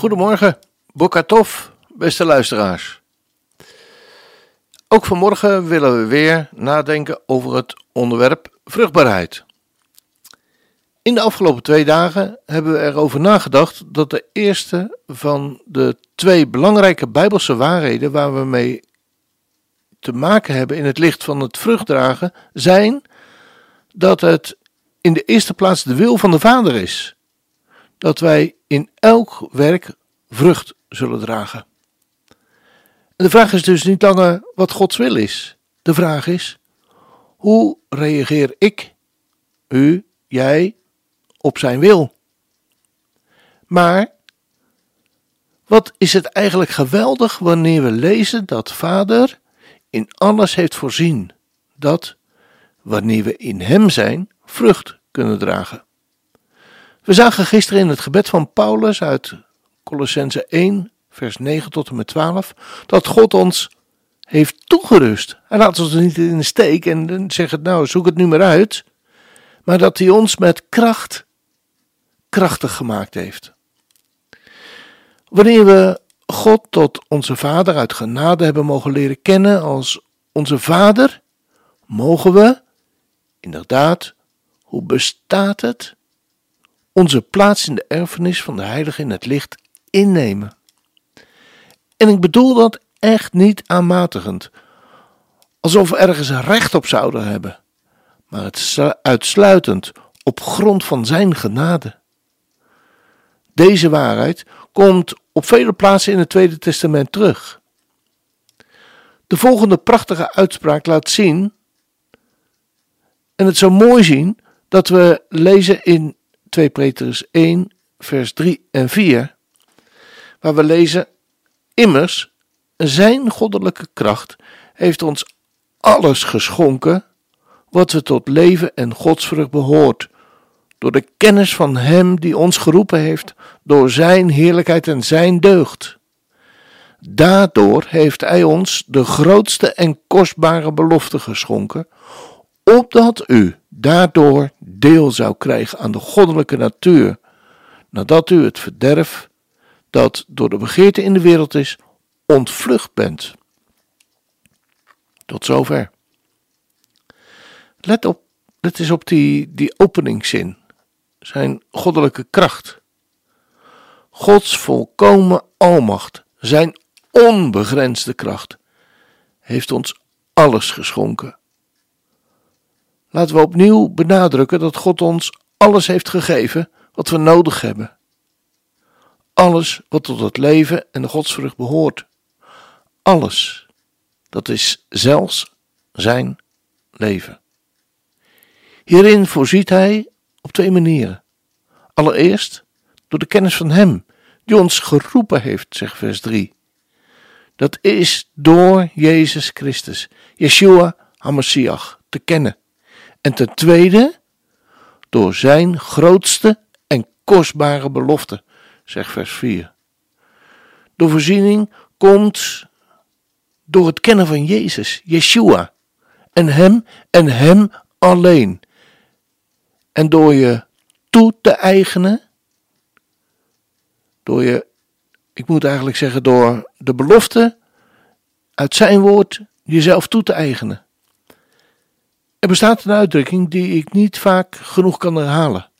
Goedemorgen, Bokatov, beste luisteraars. Ook vanmorgen willen we weer nadenken over het onderwerp vruchtbaarheid. In de afgelopen twee dagen hebben we erover nagedacht dat de eerste van de twee belangrijke Bijbelse waarheden waar we mee te maken hebben in het licht van het vruchtdragen zijn dat het in de eerste plaats de wil van de Vader is. Dat wij in elk werk vrucht zullen dragen. En de vraag is dus niet langer wat Gods wil is. De vraag is: hoe reageer ik, u, jij, op zijn wil? Maar wat is het eigenlijk geweldig wanneer we lezen dat Vader in alles heeft voorzien, dat, wanneer we in Hem zijn, vrucht kunnen dragen. We zagen gisteren in het gebed van Paulus uit Colossense 1, vers 9 tot en met 12, dat God ons heeft toegerust. Hij laat ons niet in de steek en zegt, nou, zoek het nu maar uit. Maar dat hij ons met kracht krachtig gemaakt heeft. Wanneer we God tot onze Vader uit genade hebben mogen leren kennen als onze Vader, mogen we, inderdaad, hoe bestaat het, onze plaats in de erfenis van de Heilige in het licht innemen. En ik bedoel dat echt niet aanmatigend, alsof we ergens recht op zouden hebben, maar het uitsluitend op grond van Zijn genade. Deze waarheid komt op vele plaatsen in het Tweede Testament terug. De volgende prachtige uitspraak laat zien, en het zo mooi zien, dat we lezen in 2 Petrus 1, vers 3 en 4, waar we lezen: Immers, zijn goddelijke kracht heeft ons alles geschonken wat we tot leven en godsvrucht behoort, door de kennis van Hem die ons geroepen heeft, door Zijn heerlijkheid en Zijn deugd. Daardoor heeft Hij ons de grootste en kostbare belofte geschonken, opdat u daardoor deel zou krijgen aan de goddelijke natuur, nadat u het verderf dat door de begeerte in de wereld is, ontvlucht bent. Tot zover. Let op, let eens op die, die openingszin zijn goddelijke kracht. Gods volkomen almacht, zijn onbegrensde kracht, heeft ons alles geschonken. Laten we opnieuw benadrukken dat God ons alles heeft gegeven wat we nodig hebben. Alles wat tot het leven en de godsvrucht behoort. Alles. Dat is zelfs zijn leven. Hierin voorziet hij op twee manieren. Allereerst door de kennis van Hem, die ons geroepen heeft, zegt vers 3. Dat is door Jezus Christus, Yeshua HaMashiach, te kennen. En ten tweede door Zijn grootste en kostbare belofte, zegt vers 4. De voorziening komt door het kennen van Jezus, Yeshua, en Hem en Hem alleen. En door je toe te eigenen, door je, ik moet eigenlijk zeggen, door de belofte uit zijn woord jezelf toe te eigenen. Er bestaat een uitdrukking die ik niet vaak genoeg kan herhalen.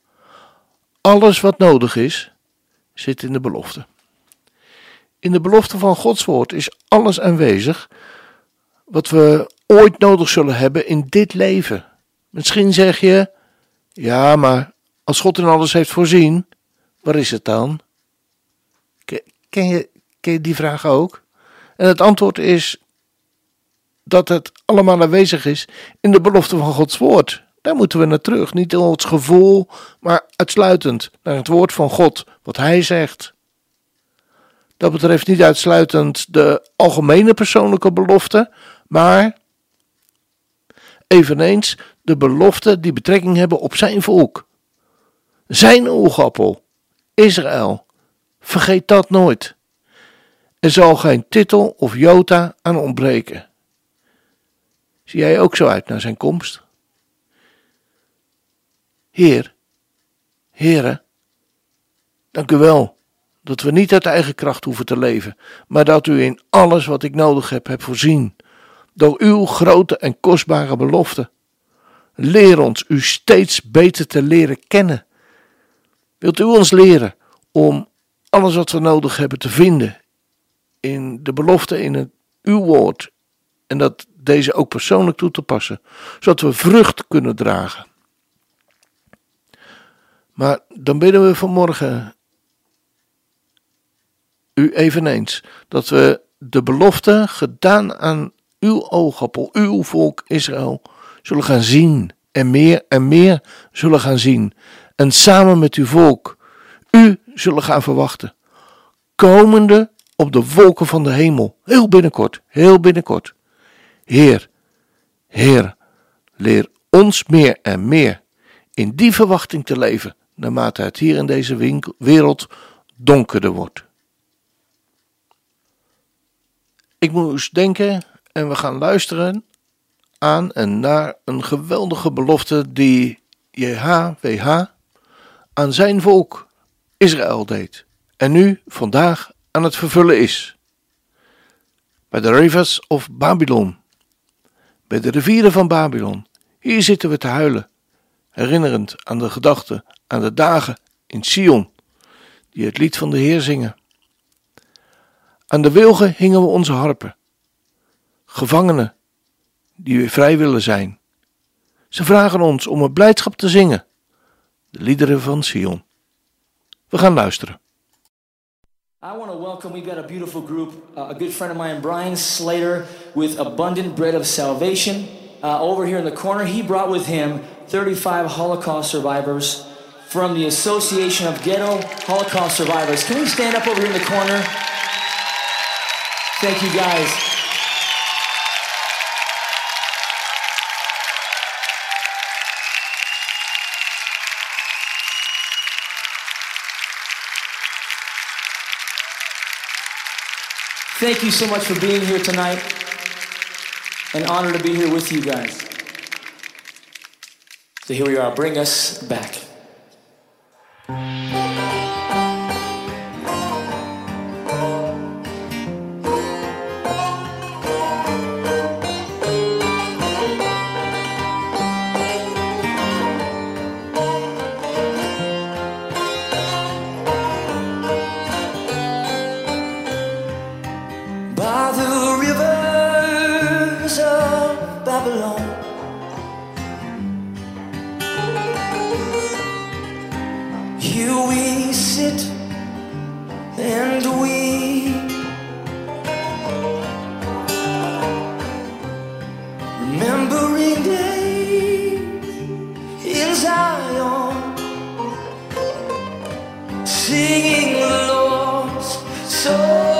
Alles wat nodig is, zit in de belofte. In de belofte van Gods woord is alles aanwezig wat we ooit nodig zullen hebben in dit leven. Misschien zeg je, ja, maar als God in alles heeft voorzien, waar is het dan? Ken je, ken je die vraag ook? En het antwoord is dat het allemaal aanwezig is in de belofte van Gods woord. Daar moeten we naar terug. Niet in ons gevoel, maar uitsluitend naar het woord van God, wat Hij zegt. Dat betreft niet uitsluitend de algemene persoonlijke beloften, maar eveneens de beloften die betrekking hebben op zijn volk. Zijn oogappel, Israël. Vergeet dat nooit. Er zal geen titel of jota aan ontbreken. Zie jij ook zo uit naar zijn komst? Heer, Heere, dank u wel dat we niet uit eigen kracht hoeven te leven, maar dat u in alles wat ik nodig heb, hebt voorzien, door uw grote en kostbare belofte. Leer ons u steeds beter te leren kennen. Wilt u ons leren om alles wat we nodig hebben te vinden in de belofte in uw woord en dat deze ook persoonlijk toe te passen, zodat we vrucht kunnen dragen. Maar dan bidden we vanmorgen u eveneens dat we de belofte gedaan aan uw oogappel, uw volk Israël, zullen gaan zien en meer en meer zullen gaan zien. En samen met uw volk u zullen gaan verwachten. Komende op de wolken van de hemel, heel binnenkort, heel binnenkort. Heer, Heer, leer ons meer en meer in die verwachting te leven, naarmate het hier in deze wereld donkerder wordt. Ik moest denken en we gaan luisteren aan en naar een geweldige belofte die JHWH aan zijn volk Israël deed en nu vandaag aan het vervullen is. Bij de rivers of Babylon, bij de rivieren van Babylon, hier zitten we te huilen, herinnerend aan de gedachten, aan de dagen in Sion, die het lied van de Heer zingen. Aan de wilgen hingen we onze harpen, gevangenen die weer vrij willen zijn. Ze vragen ons om een blijdschap te zingen, de liederen van Sion. We gaan luisteren. I want to welcome, we've got a beautiful group, uh, a good friend of mine, Brian Slater, with Abundant Bread of Salvation. Uh, over here in the corner, he brought with him 35 Holocaust survivors from the Association of Ghetto Holocaust Survivors. Can we stand up over here in the corner? Thank you guys. Thank you so much for being here tonight. An honor to be here with you guys. So here we are. Bring us back. singing the Lord's song.